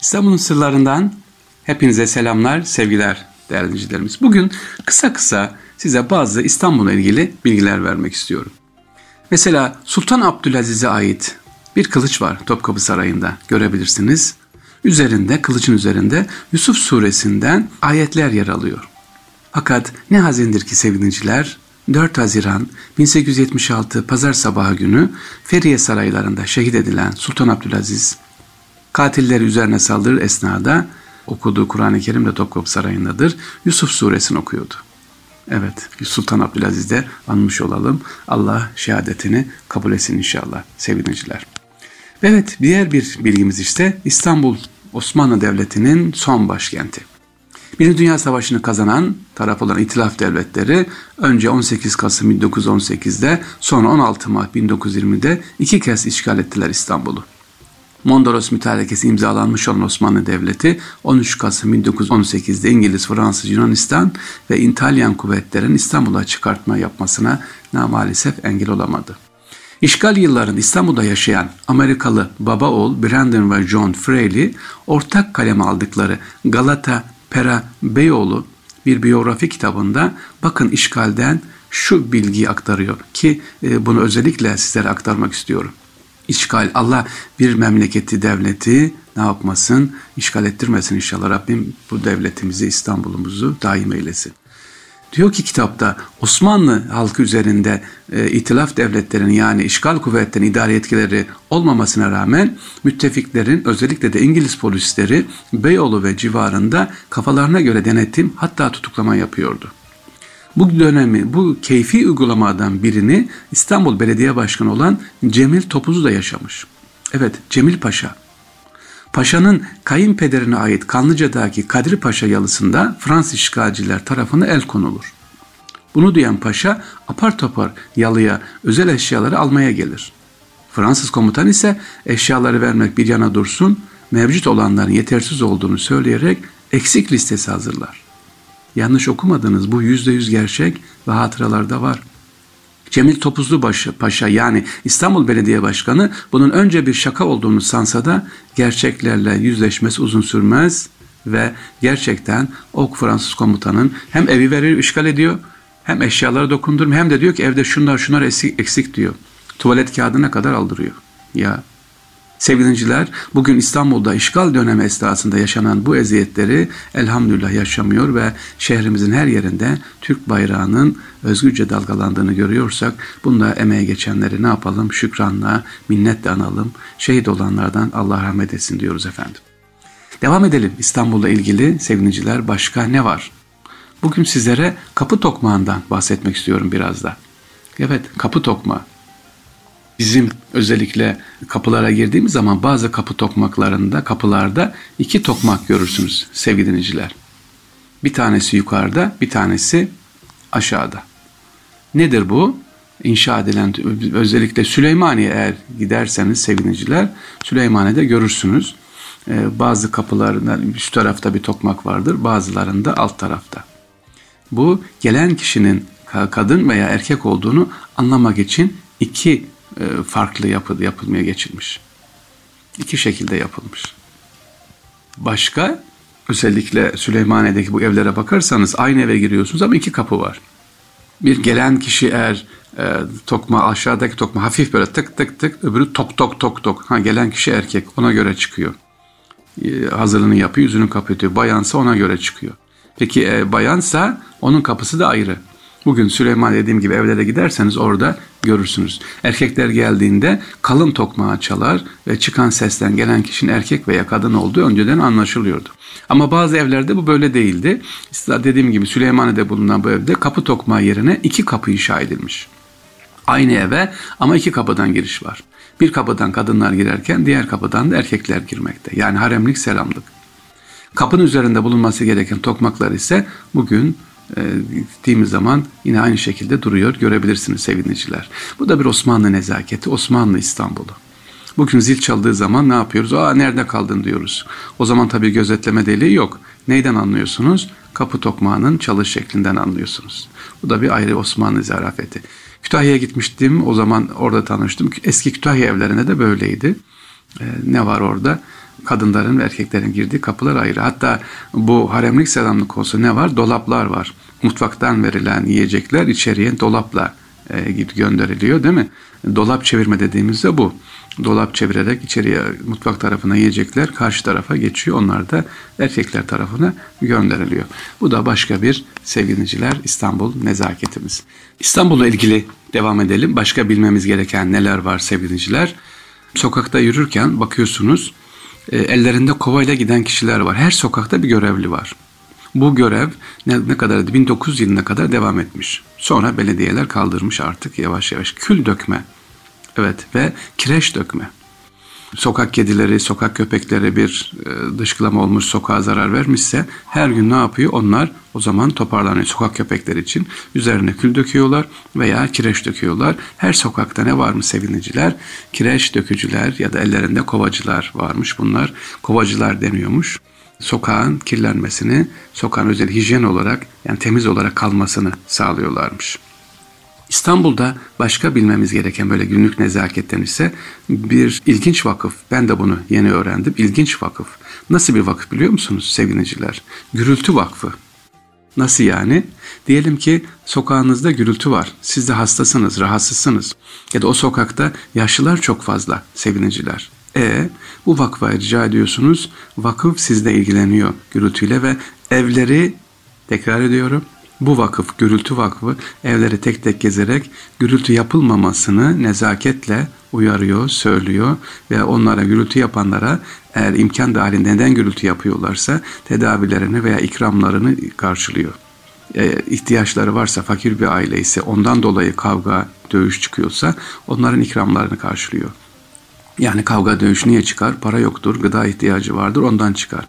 İstanbul'un sırlarından hepinize selamlar, sevgiler değerli dinleyicilerimiz. Bugün kısa kısa size bazı İstanbul'la ilgili bilgiler vermek istiyorum. Mesela Sultan Abdülaziz'e ait bir kılıç var Topkapı Sarayı'nda görebilirsiniz. Üzerinde, kılıcın üzerinde Yusuf suresinden ayetler yer alıyor. Fakat ne hazindir ki sevgiliciler, 4 Haziran 1876 Pazar sabahı günü Feriye Saraylarında şehit edilen Sultan Abdülaziz Katilleri üzerine saldırır esnada okuduğu Kur'an-ı Kerim de Topkapı Sarayı'ndadır. Yusuf suresini okuyordu. Evet, Sultan Abdülaziz'de anmış olalım. Allah şehadetini kabul etsin inşallah sevgiliciler. Evet, diğer bir bilgimiz işte İstanbul Osmanlı Devleti'nin son başkenti. Birinci Dünya Savaşı'nı kazanan taraf olan İtilaf Devletleri önce 18 Kasım 1918'de sonra 16 Mart 1920'de iki kez işgal ettiler İstanbul'u. Mondros Mütarekesi imzalanmış olan Osmanlı Devleti 13 Kasım 1918'de İngiliz, Fransız, Yunanistan ve İtalyan kuvvetlerin İstanbul'a çıkartma yapmasına maalesef engel olamadı. İşgal yılların İstanbul'da yaşayan Amerikalı baba oğul Brandon ve John Fraley ortak kaleme aldıkları Galata Pera Beyoğlu bir biyografi kitabında bakın işgalden şu bilgiyi aktarıyor ki e, bunu özellikle sizlere aktarmak istiyorum işgal. Allah bir memleketi, devleti ne yapmasın? İşgal ettirmesin inşallah. Rabbim bu devletimizi, İstanbul'umuzu daim eylesin. Diyor ki kitapta Osmanlı halkı üzerinde e, itilaf devletlerinin yani işgal kuvvetlerinin idare etkileri olmamasına rağmen müttefiklerin özellikle de İngiliz polisleri Beyoğlu ve civarında kafalarına göre denetim hatta tutuklama yapıyordu. Bu dönemi, bu keyfi uygulamadan birini İstanbul Belediye Başkanı olan Cemil Topuz'u da yaşamış. Evet, Cemil Paşa. Paşa'nın kayınpederine ait Kanlıca'daki Kadir Paşa yalısında Fransız işgalciler tarafından el konulur. Bunu duyan paşa apar topar yalıya özel eşyaları almaya gelir. Fransız komutan ise eşyaları vermek bir yana dursun, mevcut olanların yetersiz olduğunu söyleyerek eksik listesi hazırlar. Yanlış okumadınız. Bu yüzde yüz gerçek ve hatıralarda var. Cemil Topuzlu Paşa yani İstanbul Belediye Başkanı bunun önce bir şaka olduğunu sansa da gerçeklerle yüzleşmesi uzun sürmez ve gerçekten o Fransız komutanın hem evi verir işgal ediyor hem eşyaları dokundurmuyor hem de diyor ki evde şunlar şunlar eksik, eksik diyor. Tuvalet kağıdına kadar aldırıyor. Ya Sevgili bugün İstanbul'da işgal dönemi esnasında yaşanan bu eziyetleri elhamdülillah yaşamıyor ve şehrimizin her yerinde Türk bayrağının özgürce dalgalandığını görüyorsak bunda emeğe geçenleri ne yapalım? Şükranla, minnetle analım. Şehit olanlardan Allah rahmet etsin diyoruz efendim. Devam edelim İstanbul'la ilgili sevgiliciler başka ne var? Bugün sizlere kapı tokmağından bahsetmek istiyorum biraz da. Evet kapı tokmağı bizim özellikle kapılara girdiğimiz zaman bazı kapı tokmaklarında, kapılarda iki tokmak görürsünüz sevgili dinleyiciler. Bir tanesi yukarıda, bir tanesi aşağıda. Nedir bu? İnşa edilen özellikle Süleymaniye eğer giderseniz sevgiliciler Süleymaniye'de görürsünüz. Ee, bazı kapılarında üst tarafta bir tokmak vardır, bazılarında alt tarafta. Bu gelen kişinin kadın veya erkek olduğunu anlamak için iki farklı yapı, yapılmaya geçilmiş. İki şekilde yapılmış. Başka özellikle Süleymaniye'deki bu evlere bakarsanız aynı eve giriyorsunuz ama iki kapı var. Bir gelen kişi eğer e, tokma aşağıdaki tokma hafif böyle tık tık tık öbürü tok tok tok tok. Ha gelen kişi erkek ona göre çıkıyor. E, hazırlığını yapıyor yüzünü kapatıyor. Bayansa ona göre çıkıyor. Peki e, bayansa onun kapısı da ayrı. Bugün Süleyman dediğim gibi evlere giderseniz orada görürsünüz. Erkekler geldiğinde kalın tokmağı çalar ve çıkan sesten gelen kişinin erkek veya kadın olduğu önceden anlaşılıyordu. Ama bazı evlerde bu böyle değildi. Dediğim gibi Süleymaniye'de bulunan bu evde kapı tokmağı yerine iki kapı inşa edilmiş. Aynı eve ama iki kapıdan giriş var. Bir kapıdan kadınlar girerken diğer kapıdan da erkekler girmekte. Yani haremlik selamlık. Kapının üzerinde bulunması gereken tokmaklar ise bugün e, gittiğimiz zaman yine aynı şekilde duruyor. Görebilirsiniz sevgiliciler. Bu da bir Osmanlı nezaketi, Osmanlı İstanbul'u. Bugün zil çaldığı zaman ne yapıyoruz? Aa nerede kaldın diyoruz. O zaman tabii gözetleme deliği yok. Neyden anlıyorsunuz? Kapı tokmağının çalış şeklinden anlıyorsunuz. Bu da bir ayrı Osmanlı zarafeti. Kütahya'ya gitmiştim. O zaman orada tanıştım. Eski Kütahya evlerine de böyleydi. Ee, ne var orada? Kadınların ve erkeklerin girdiği kapılar ayrı. Hatta bu haremlik selamlık olsa ne var? Dolaplar var. Mutfaktan verilen yiyecekler içeriye dolapla e, gönderiliyor değil mi? Dolap çevirme dediğimizde bu. Dolap çevirerek içeriye mutfak tarafına yiyecekler karşı tarafa geçiyor. Onlar da erkekler tarafına gönderiliyor. Bu da başka bir sevgiliciler İstanbul nezaketimiz. İstanbul'la ilgili devam edelim. Başka bilmemiz gereken neler var sevgiliciler? Sokakta yürürken bakıyorsunuz ellerinde kovayla giden kişiler var. Her sokakta bir görevli var. Bu görev ne, ne kadar 1900 yılına kadar devam etmiş. Sonra belediyeler kaldırmış artık yavaş yavaş. Kül dökme. Evet ve kireç dökme. Sokak kedileri, sokak köpekleri bir e, dışkılama olmuş sokağa zarar vermişse her gün ne yapıyor? Onlar o zaman toparlanıyor sokak köpekleri için. Üzerine kül döküyorlar veya kireç döküyorlar. Her sokakta ne var mı seviniciler? Kireç dökücüler ya da ellerinde kovacılar varmış bunlar. Kovacılar deniyormuş sokağın kirlenmesini, sokağın özel hijyen olarak yani temiz olarak kalmasını sağlıyorlarmış. İstanbul'da başka bilmemiz gereken böyle günlük nezaketten ise bir ilginç vakıf. Ben de bunu yeni öğrendim. İlginç vakıf. Nasıl bir vakıf biliyor musunuz sevgiliciler? Gürültü Vakfı. Nasıl yani? Diyelim ki sokağınızda gürültü var. Siz de hastasınız, rahatsızsınız. Ya da o sokakta yaşlılar çok fazla sevgiliciler. E bu vakfa rica ediyorsunuz. Vakıf sizle ilgileniyor gürültüyle ve evleri tekrar ediyorum. Bu vakıf, gürültü vakfı evleri tek tek gezerek gürültü yapılmamasını nezaketle uyarıyor, söylüyor ve onlara gürültü yapanlara eğer imkan dahilinde neden gürültü yapıyorlarsa tedavilerini veya ikramlarını karşılıyor. E, ihtiyaçları varsa fakir bir aile ise ondan dolayı kavga, dövüş çıkıyorsa onların ikramlarını karşılıyor. Yani kavga dövüş niye çıkar? Para yoktur, gıda ihtiyacı vardır ondan çıkar.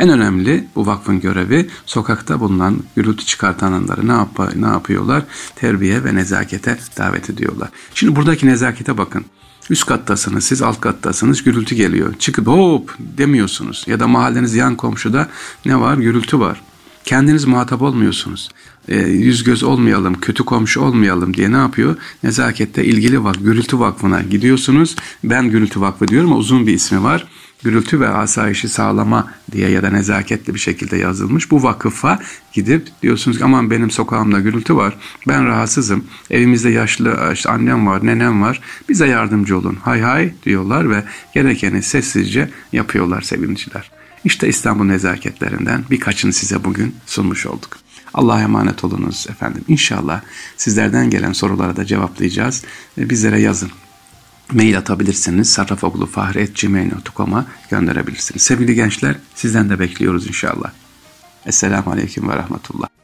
En önemli bu vakfın görevi sokakta bulunan gürültü çıkartanları ne, yap ne yapıyorlar? Terbiye ve nezakete davet ediyorlar. Şimdi buradaki nezakete bakın. Üst kattasınız, siz alt kattasınız, gürültü geliyor. Çıkıp hop demiyorsunuz. Ya da mahalleniz yan komşuda ne var? Gürültü var. Kendiniz muhatap olmuyorsunuz. E, yüz göz olmayalım, kötü komşu olmayalım diye ne yapıyor? Nezakette ilgili vak, gürültü vakfına gidiyorsunuz. Ben gürültü vakfı diyorum ama uzun bir ismi var gürültü ve asayişi sağlama diye ya da nezaketli bir şekilde yazılmış. Bu vakıfa gidip diyorsunuz ki aman benim sokağımda gürültü var. Ben rahatsızım. Evimizde yaşlı işte annem var, nenem var. Bize yardımcı olun. Hay hay diyorlar ve gerekeni sessizce yapıyorlar sevinciler. İşte İstanbul nezaketlerinden birkaçını size bugün sunmuş olduk. Allah'a emanet olunuz efendim. İnşallah sizlerden gelen sorulara da cevaplayacağız. Bizlere yazın mail atabilirsiniz. sarrafoglufahri.gmail.com'a gönderebilirsiniz. Sevgili gençler sizden de bekliyoruz inşallah. Esselamu Aleyküm ve Rahmetullah.